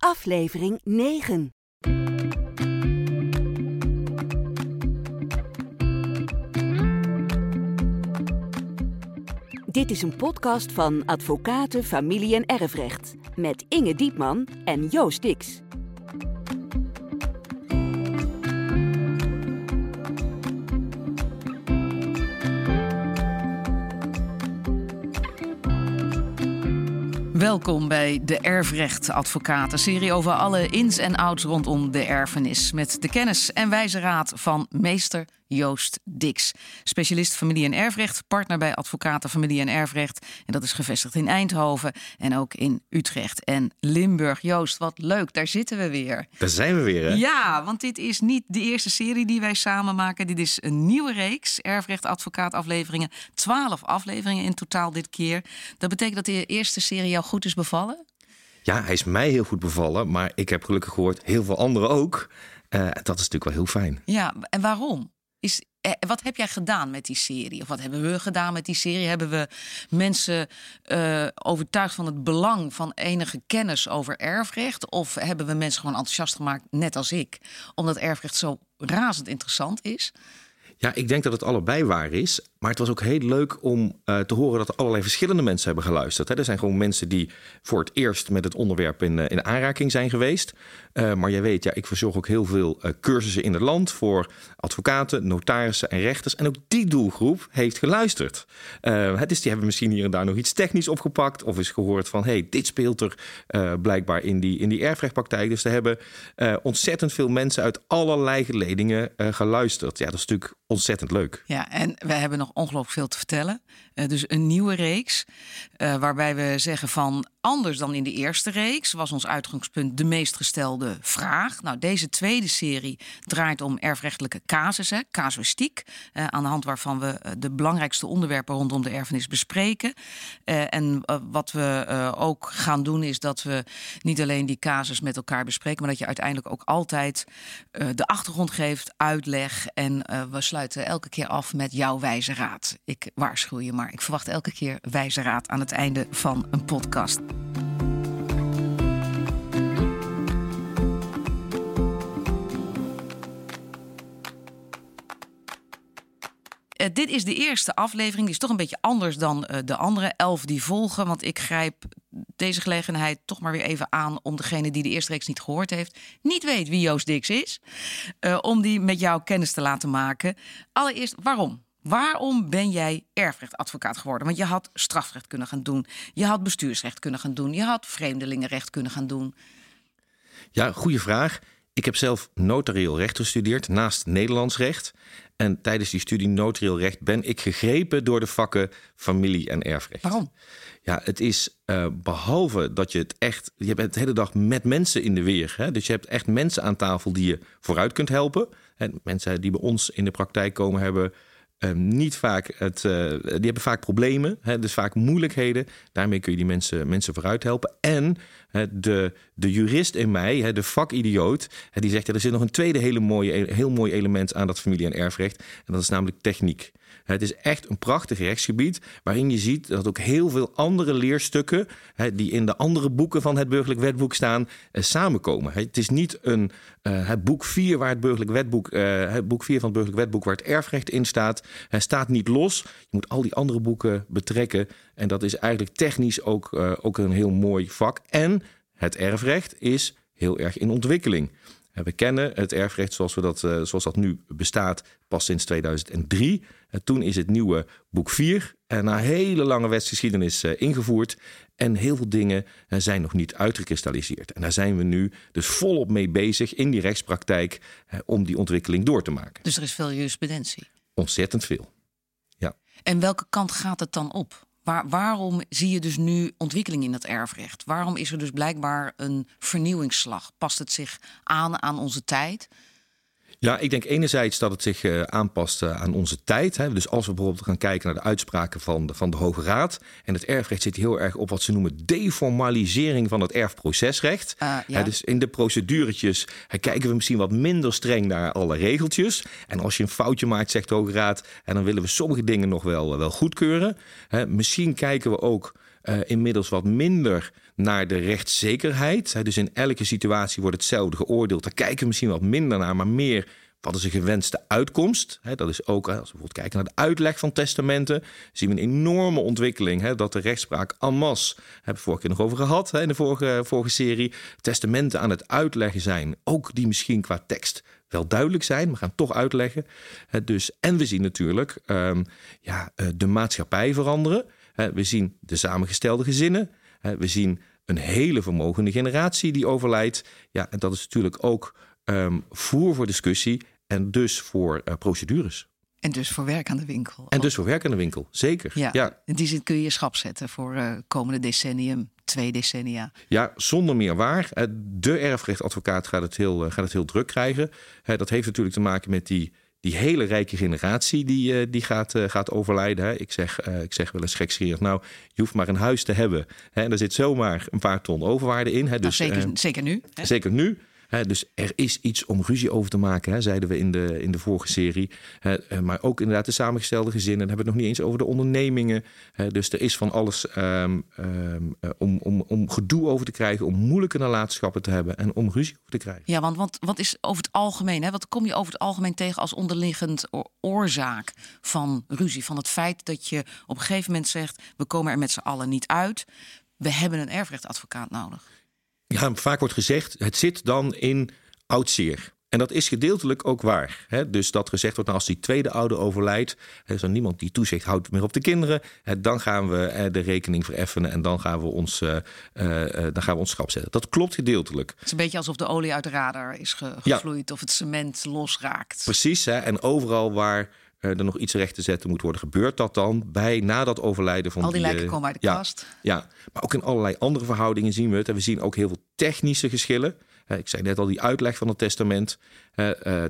aflevering 9. Dit is een podcast van Advocaten, Familie en Erfrecht met Inge Diepman en Joost Dix. Welkom bij de Erfrecht Advocaten, serie over alle ins en outs rondom de erfenis. Met de kennis en wijze raad van meester Joost Dix. Specialist familie- en erfrecht, partner bij Advocaten Familie- en Erfrecht. En dat is gevestigd in Eindhoven en ook in Utrecht en Limburg. Joost, wat leuk, daar zitten we weer. Daar zijn we weer, hè? Ja, want dit is niet de eerste serie die wij samen maken. Dit is een nieuwe reeks, Erfrecht Advocaat afleveringen. Twaalf afleveringen in totaal dit keer. Dat betekent dat de eerste serie jou goed is bevallen? Ja, hij is mij heel goed bevallen, maar ik heb gelukkig gehoord heel veel anderen ook. Uh, dat is natuurlijk wel heel fijn. Ja, en waarom? Is, eh, wat heb jij gedaan met die serie? Of wat hebben we gedaan met die serie? Hebben we mensen uh, overtuigd van het belang van enige kennis over erfrecht? Of hebben we mensen gewoon enthousiast gemaakt, net als ik, omdat erfrecht zo razend interessant is? Ja, ik denk dat het allebei waar is. Maar het was ook heel leuk om uh, te horen dat er allerlei verschillende mensen hebben geluisterd. Hè. Er zijn gewoon mensen die voor het eerst met het onderwerp in, uh, in aanraking zijn geweest. Uh, maar jij weet, ja, ik verzorg ook heel veel cursussen in het land voor advocaten, notarissen en rechters. En ook die doelgroep heeft geluisterd. het is, die hebben misschien hier en daar nog iets technisch opgepakt. Of is gehoord van, hey, dit speelt er blijkbaar in die, in die erfrechtpraktijk. Dus er hebben ontzettend veel mensen uit allerlei geledingen geluisterd. Ja, dat is natuurlijk ontzettend leuk. Ja, en we hebben nog ongelooflijk veel te vertellen. Uh, dus een nieuwe reeks, uh, waarbij we zeggen van anders dan in de eerste reeks was ons uitgangspunt de meest gestelde vraag. Nou, deze tweede serie draait om erfrechtelijke casussen, casuïstiek, uh, aan de hand waarvan we de belangrijkste onderwerpen rondom de erfenis bespreken. en wat we ook gaan doen is dat we niet alleen die casus met elkaar bespreken, maar dat je uiteindelijk ook altijd de achtergrond geeft, uitleg en we sluiten elke keer af met jouw wijze raad. Ik waarschuw je maar, ik verwacht elke keer wijze raad aan het einde van een podcast. Uh, dit is de eerste aflevering. Die is toch een beetje anders dan uh, de andere elf die volgen. Want ik grijp deze gelegenheid toch maar weer even aan om degene die de eerste reeks niet gehoord heeft, niet weet wie Joost Dix is, uh, om die met jou kennis te laten maken. Allereerst, waarom? Waarom ben jij erfrechtadvocaat geworden? Want je had strafrecht kunnen gaan doen. Je had bestuursrecht kunnen gaan doen. Je had vreemdelingenrecht kunnen gaan doen. Ja, goede vraag. Ik heb zelf notarieel recht gestudeerd naast Nederlands recht. En tijdens die studie notarieel recht ben ik gegrepen door de vakken familie en erfrecht. Waarom? Ja, het is uh, behalve dat je het echt. Je bent de hele dag met mensen in de weer. Hè? Dus je hebt echt mensen aan tafel die je vooruit kunt helpen. En mensen die bij ons in de praktijk komen hebben niet vaak het, uh, die hebben vaak problemen, hè, dus vaak moeilijkheden. Daarmee kun je die mensen, mensen vooruit helpen. En de, de jurist in mij, de vakidioot, die zegt: er zit nog een tweede hele mooie, heel mooi element aan dat familie- en erfrecht. En dat is namelijk techniek. Het is echt een prachtig rechtsgebied waarin je ziet dat ook heel veel andere leerstukken hè, die in de andere boeken van het burgerlijk wetboek staan eh, samenkomen. Het is niet een het boek 4 waar het burgerlijk wetboek, boek 4 van het burgerlijk wetboek waar het erfrecht in staat, het staat niet los. Je moet al die andere boeken betrekken en dat is eigenlijk technisch ook, uh, ook een heel mooi vak. En het erfrecht is heel erg in ontwikkeling. We kennen het erfrecht zoals, we dat, zoals dat nu bestaat pas sinds 2003. Toen is het nieuwe boek 4 na hele lange wetsgeschiedenis ingevoerd. En heel veel dingen zijn nog niet uitgekristalliseerd. En daar zijn we nu dus volop mee bezig in die rechtspraktijk om die ontwikkeling door te maken. Dus er is veel jurisprudentie? Ontzettend veel, ja. En welke kant gaat het dan op? Waar, waarom zie je dus nu ontwikkeling in het erfrecht? Waarom is er dus blijkbaar een vernieuwingsslag? Past het zich aan aan onze tijd? Ja, ik denk enerzijds dat het zich uh, aanpast uh, aan onze tijd. Hè. Dus als we bijvoorbeeld gaan kijken naar de uitspraken van de, van de Hoge Raad. En het erfrecht zit heel erg op wat ze noemen deformalisering van het erfprocesrecht. Uh, ja. hè, dus in de proceduretjes kijken we misschien wat minder streng naar alle regeltjes. En als je een foutje maakt, zegt de Hoge Raad, en dan willen we sommige dingen nog wel, wel goedkeuren. Misschien kijken we ook inmiddels wat minder naar de rechtszekerheid. Dus in elke situatie wordt hetzelfde geoordeeld. Daar kijken we misschien wat minder naar, maar meer wat is een gewenste uitkomst? dat is ook, als we bijvoorbeeld kijken naar de uitleg van testamenten, zien we een enorme ontwikkeling. dat de rechtspraak en masse, hebben we vorige keer nog over gehad in de vorige, vorige serie, testamenten aan het uitleggen zijn. Ook die misschien qua tekst wel duidelijk zijn, we gaan toch uitleggen. dus, en we zien natuurlijk um, ja, eh, de maatschappij veranderen. we zien de samengestelde gezinnen. we zien een hele vermogende generatie die overlijdt. Ja, en dat is natuurlijk ook um, voer voor discussie en dus voor uh, procedures. En dus voor werk aan de winkel. En dus voor werk aan de winkel, zeker. Ja, ja. In die zin kun je je schap zetten voor uh, komende decennium, twee decennia. Ja, zonder meer waar. Eh, de erfrechtadvocaat gaat het heel, gaat het heel druk krijgen. Dat heeft natuurlijk te maken met die, die hele rijke generatie die, die gaat, gaat overlijden. Ik zeg, ik zeg wel eens gekscherend, nou, je hoeft maar een huis te hebben. En er zit zomaar een paar ton overwaarde in. Nou, dus, zeker, zeker nu. Hè? Zeker nu dus er is iets om ruzie over te maken, zeiden we in de, in de vorige serie. Eh, maar ook inderdaad de samengestelde gezinnen. Dan hebben we het nog niet eens over de ondernemingen. dus er is van alles ehm, ehm, eh, om, om, om gedoe over te krijgen, om moeilijke nalatenschappen te hebben en om ruzie over te krijgen. Ja, want wat, wat is over het algemeen, wat kom je over het algemeen tegen als onderliggend oorzaak van ruzie? Van het feit dat je op een gegeven moment zegt: we komen er met z'n allen niet uit. We hebben een erfrechtadvocaat nodig ja, vaak wordt gezegd, het zit dan in oud zeer. En dat is gedeeltelijk ook waar. Hè? Dus dat gezegd wordt, nou, als die tweede ouder overlijdt, er is dan niemand die toezicht houdt meer op de kinderen, hè, dan gaan we de rekening vereffenen en dan gaan we ons, uh, dan gaan we ons schap zetten. Dat klopt gedeeltelijk. Het is een beetje alsof de olie uit de radar is gevloeid of het cement losraakt. Precies, hè? en overal waar er nog iets recht te zetten moet worden. Gebeurt dat dan bij na dat overlijden van Al die, die lijken komen uit de ja, kast. Ja, maar ook in allerlei andere verhoudingen zien we het. En we zien ook heel veel technische geschillen. Ik zei net al, die uitleg van het testament.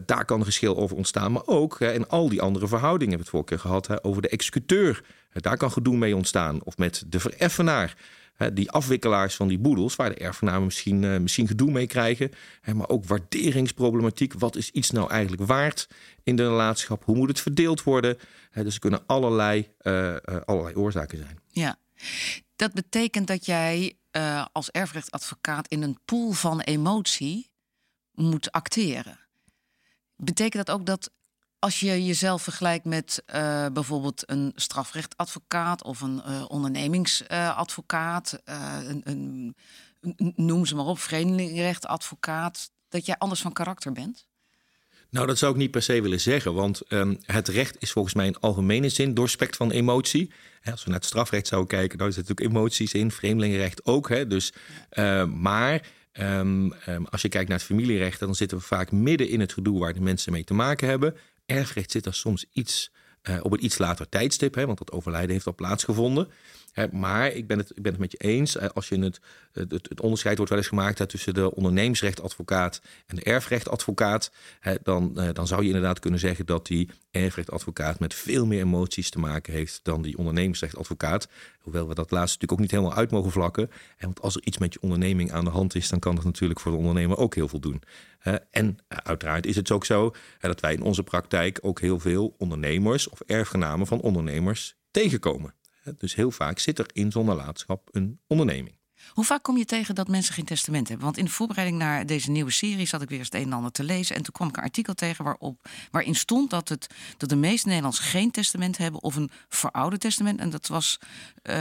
Daar kan een geschil over ontstaan. Maar ook in al die andere verhoudingen. Hebben we het vorige keer gehad over de executeur. daar kan gedoe mee ontstaan. Of met de vereffenaar die afwikkelaars van die boedels, waar de erfgenamen misschien, uh, misschien gedoe mee krijgen. maar ook waarderingsproblematiek. Wat is iets nou eigenlijk waard in de nalatenschap? Hoe moet het verdeeld worden? dus er kunnen allerlei, uh, allerlei oorzaken zijn. Ja, dat betekent dat jij als erfrechtadvocaat in een pool van emotie moet acteren. Betekent dat ook dat als je jezelf vergelijkt met uh, bijvoorbeeld een strafrechtadvocaat of een uh, ondernemingsadvocaat, uh, een, een, noem ze maar op, vreemdelingenrechtadvocaat, dat jij anders van karakter bent? Nou, dat zou ik niet per se willen zeggen, want um, het recht is volgens mij in algemene zin doorspekt van emotie. Als we naar het strafrecht zouden kijken, dan zitten natuurlijk emoties in, vreemdelingenrecht ook. Hè? Dus, maar um, um, als je kijkt naar het familierecht, dan zitten we vaak midden in het gedoe waar de mensen mee te maken hebben erfrecht zit er soms iets uh, op een iets later tijdstip, hè, want dat overlijden heeft al plaatsgevonden maar ik ben, het, ik ben het met je eens. Als je het, het, het onderscheid wordt wel eens gemaakt tussen de ondernemingsrechtadvocaat en de erfrechtadvocaat. dan, eh, dan zou je inderdaad kunnen zeggen dat die erfrechtadvocaat met veel meer emoties te maken heeft dan die ondernemingsrechtadvocaat. Hoewel we dat laatste natuurlijk ook niet helemaal uit mogen vlakken. Want als er iets met je onderneming aan de hand is, dan kan dat natuurlijk voor de ondernemer ook heel veel doen. En eh, uiteraard is het ook zo dat wij in onze praktijk ook heel veel ondernemers of erfgenamen van ondernemers tegenkomen. Dus heel vaak zit er in zo'n nalatenschap een onderneming. Hoe vaak kom je tegen dat mensen geen testament hebben? Want in de voorbereiding naar deze nieuwe serie zat ik weer eens het een en ander te lezen. En toen kwam ik een artikel tegen waarop, waarin stond dat, het, dat de meeste Nederlanders geen testament hebben of een verouderd testament. En dat was, uh,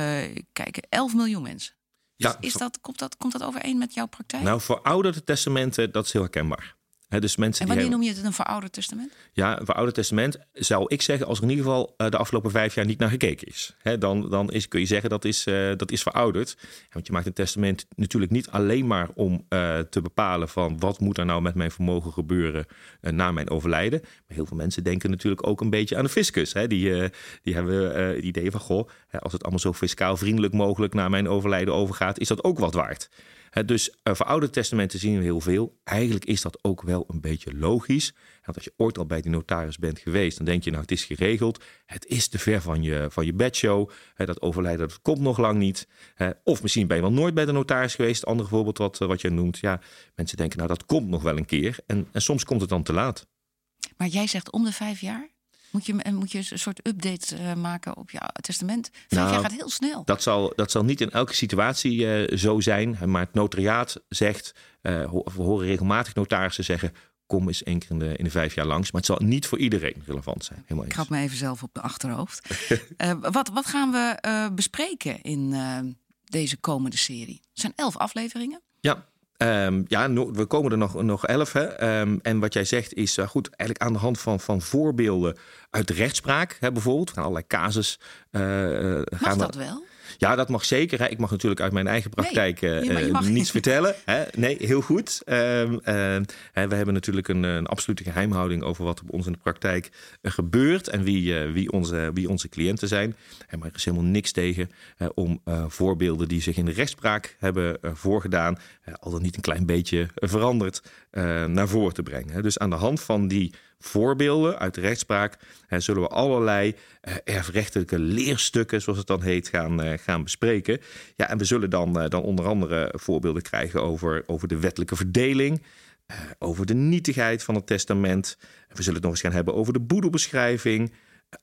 kijk, 11 miljoen mensen. Ja, is dat, komt, dat, komt dat overeen met jouw praktijk? Nou, verouderde testamenten, dat is heel herkenbaar dus mensen en wanneer noem je het een verouderd testament? Ja, een verouderd testament zou ik zeggen als er in ieder geval uh, de afgelopen vijf jaar niet naar gekeken is. dan dan is, kun je zeggen dat is, uh, dat is verouderd. Want je maakt een testament natuurlijk niet alleen maar om uh, te bepalen van wat moet er nou met mijn vermogen gebeuren na mijn overlijden. Maar heel veel mensen denken natuurlijk ook een beetje aan de fiscus. Die, die hebben het idee van goh, als het allemaal zo fiscaal vriendelijk mogelijk na mijn overlijden overgaat, is dat ook wat waard dus uh, verouderde testamenten zien we heel veel. Eigenlijk is dat ook wel een beetje logisch. Want als je ooit al bij die notaris bent geweest, dan denk je nou het is geregeld. Het is te ver van je, van je bedshow. dat overlijden dat komt nog lang niet. of misschien ben je wel nooit bij de notaris geweest. Ander voorbeeld wat, wat je noemt. Ja, mensen denken nou dat komt nog wel een keer. En, en soms komt het dan te laat. Maar jij zegt om de vijf jaar? Moet je, en moet je een soort update uh, maken op jouw testament? Vijf Nou, jaar gaat heel snel. Dat zal, dat zal niet in elke situatie eh, zo zijn. Maar het notariaat zegt, eh, we horen regelmatig notarissen zeggen... kom eens één keer in de, in de vijf jaar langs. Maar het zal niet voor iedereen relevant zijn. Helemaal Ik ga me even zelf op de achterhoofd. Eh, wat, wat gaan we eh, bespreken in eh, deze komende serie? Het zijn elf afleveringen. Ja, ehm, ja no- we komen er nog, nog elf. Hè. Ehm, en wat jij zegt is eh, goed, eigenlijk aan de hand van, van voorbeelden uit de rechtspraak. Hè, bijvoorbeeld, gaan allerlei casus. Mag gaan we- dat wel? Ja, dat mag zeker. Hè. Ik mag natuurlijk uit mijn eigen praktijk Nee, eh, je mag- je eh, niets niet. vertellen. Hè. Nee, heel goed. Ehm, ehm, hè, we hebben natuurlijk een, een absolute geheimhouding over wat op ons in de praktijk eh, gebeurt en wie, wie, onze, wie onze cliënten zijn. Maar er is helemaal niks tegen om voorbeelden die zich in de rechtspraak hebben voorgedaan, al dan niet een klein beetje veranderd, naar voren te brengen. Dus aan de hand van die voorbeelden uit de rechtspraak hè, zullen we allerlei eh, erfrechtelijke leerstukken, zoals het dan heet, gaan, eh, gaan bespreken. Ja, en we zullen dan, eh, dan onder andere voorbeelden krijgen over, over de wettelijke verdeling, over de nietigheid van het testament. We zullen het nog eens gaan hebben over de boedelbeschrijving.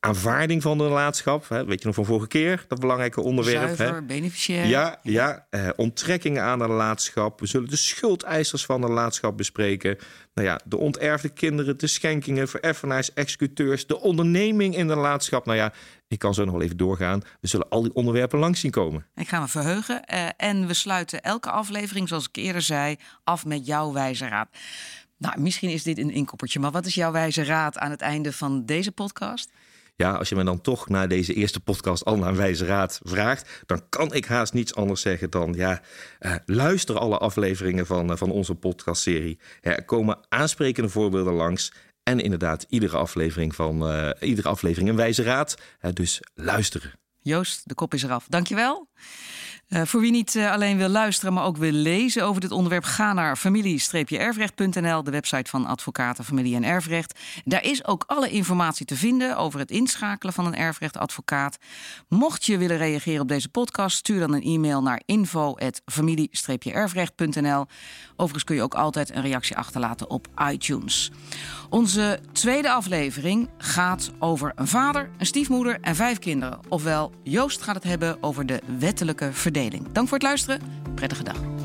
Aanvaarding van de nalatenschap. Hè, weet je nog van vorige keer, dat belangrijke onderwerp. hè? Zuiver, beneficiair. Ja, ja eh, onttrekkingen aan de nalatenschap. We zullen de schuldeisers van de nalatenschap bespreken. Nou ja, de onterfde kinderen, de schenkingen, vereffenaars, executeurs, de onderneming in de nalatenschap. Nou ja, ik kan zo nog wel even doorgaan. We zullen al die onderwerpen langs zien komen. Ik ga me verheugen. Eh, en we sluiten elke aflevering, zoals ik eerder zei, af met jouw wijze raad. Nou, misschien is dit een inkoppertje, maar wat is jouw wijze raad aan het einde van deze podcast? Ja, als je me dan toch na deze eerste podcast al naar wijze raad vraagt, dan kan ik haast niets anders zeggen dan ja, eh, luister alle afleveringen van, eh, van onze podcastserie. Er komen aansprekende voorbeelden langs. En inderdaad, iedere aflevering van eh, iedere aflevering een wijze raad. Dus luisteren. Joost, de kop is eraf. Dankjewel. Eh voor wie niet eh, alleen wil luisteren, maar ook wil lezen over dit onderwerp, ga naar familie-erfrecht.nl, de website van Advocaten Familie en Erfrecht. Daar is ook alle informatie te vinden over het inschakelen van een erfrechtadvocaat. Mocht je willen reageren op deze podcast, stuur dan een e-mail naar info@familie-erfrecht.nl. Overigens kun je ook altijd een reactie achterlaten op iTunes. Onze tweede aflevering gaat over een vader, een stiefmoeder en vijf kinderen. Ofwel, Joost gaat het hebben over de wettelijke Dank voor het luisteren. Prettige dag.